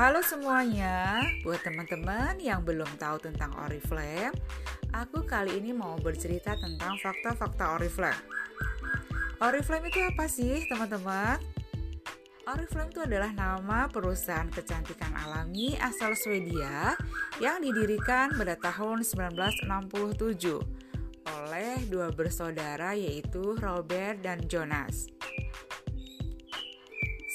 Halo semuanya, buat teman-teman yang belum tahu tentang Oriflame, aku kali ini mau bercerita tentang fakta-fakta Oriflame. Oriflame itu apa sih, teman-teman? Oriflame itu adalah nama perusahaan kecantikan alami asal Swedia yang didirikan pada tahun 1967 oleh dua bersaudara yaitu Robert dan Jonas.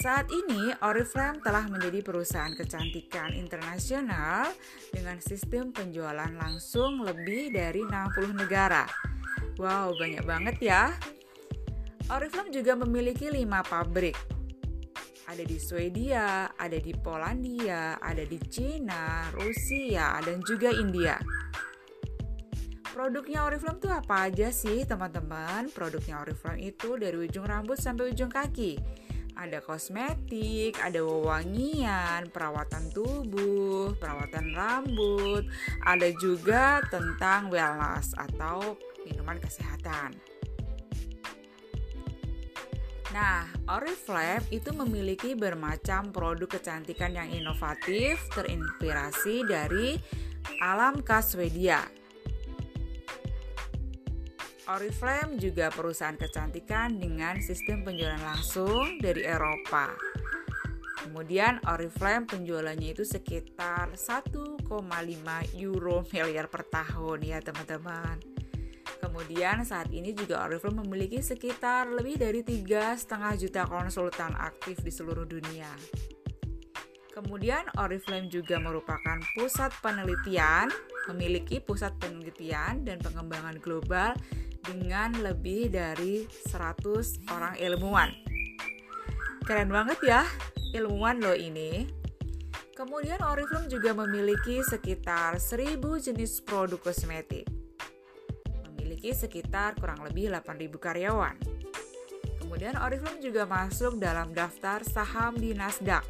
Saat ini, Oriflame telah menjadi perusahaan kecantikan internasional dengan sistem penjualan langsung lebih dari 60 negara. Wow, banyak banget ya. Oriflame juga memiliki 5 pabrik. Ada di Swedia, ada di Polandia, ada di Cina, Rusia, dan juga India. Produknya Oriflame itu apa aja sih teman-teman? Produknya Oriflame itu dari ujung rambut sampai ujung kaki ada kosmetik, ada wewangian, perawatan tubuh, perawatan rambut, ada juga tentang wellness atau minuman kesehatan. Nah, Oriflame itu memiliki bermacam produk kecantikan yang inovatif terinspirasi dari alam khas Swedia Oriflame juga perusahaan kecantikan dengan sistem penjualan langsung dari Eropa. Kemudian Oriflame penjualannya itu sekitar 1,5 euro miliar per tahun ya teman-teman. Kemudian saat ini juga Oriflame memiliki sekitar lebih dari 3,5 juta konsultan aktif di seluruh dunia. Kemudian Oriflame juga merupakan pusat penelitian, memiliki pusat penelitian dan pengembangan global dengan lebih dari 100 orang ilmuwan. Keren banget ya, ilmuwan lo ini. Kemudian Oriflame juga memiliki sekitar 1000 jenis produk kosmetik. Memiliki sekitar kurang lebih 8000 karyawan. Kemudian Oriflame juga masuk dalam daftar saham di Nasdaq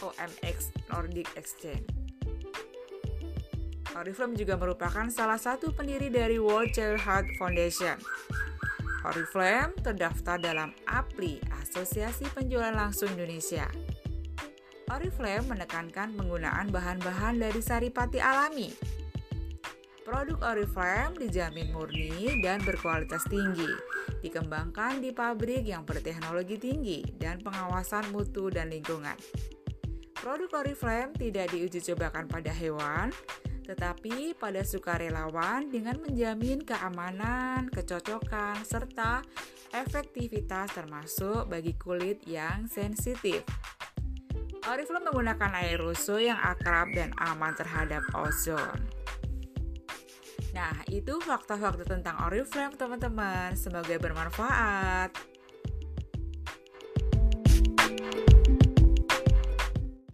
OMX Nordic Exchange. Oriflame juga merupakan salah satu pendiri dari World Child Heart Foundation. Oriflame terdaftar dalam APLI, Asosiasi Penjualan Langsung Indonesia. Oriflame menekankan penggunaan bahan-bahan dari saripati alami. Produk Oriflame dijamin murni dan berkualitas tinggi, dikembangkan di pabrik yang berteknologi tinggi dan pengawasan mutu dan lingkungan. Produk Oriflame tidak diuji cobakan pada hewan, tetapi pada sukarelawan dengan menjamin keamanan, kecocokan, serta efektivitas termasuk bagi kulit yang sensitif. Oriflame menggunakan aerosol yang akrab dan aman terhadap ozon. Nah, itu fakta-fakta tentang Oriflame, teman-teman. Semoga bermanfaat.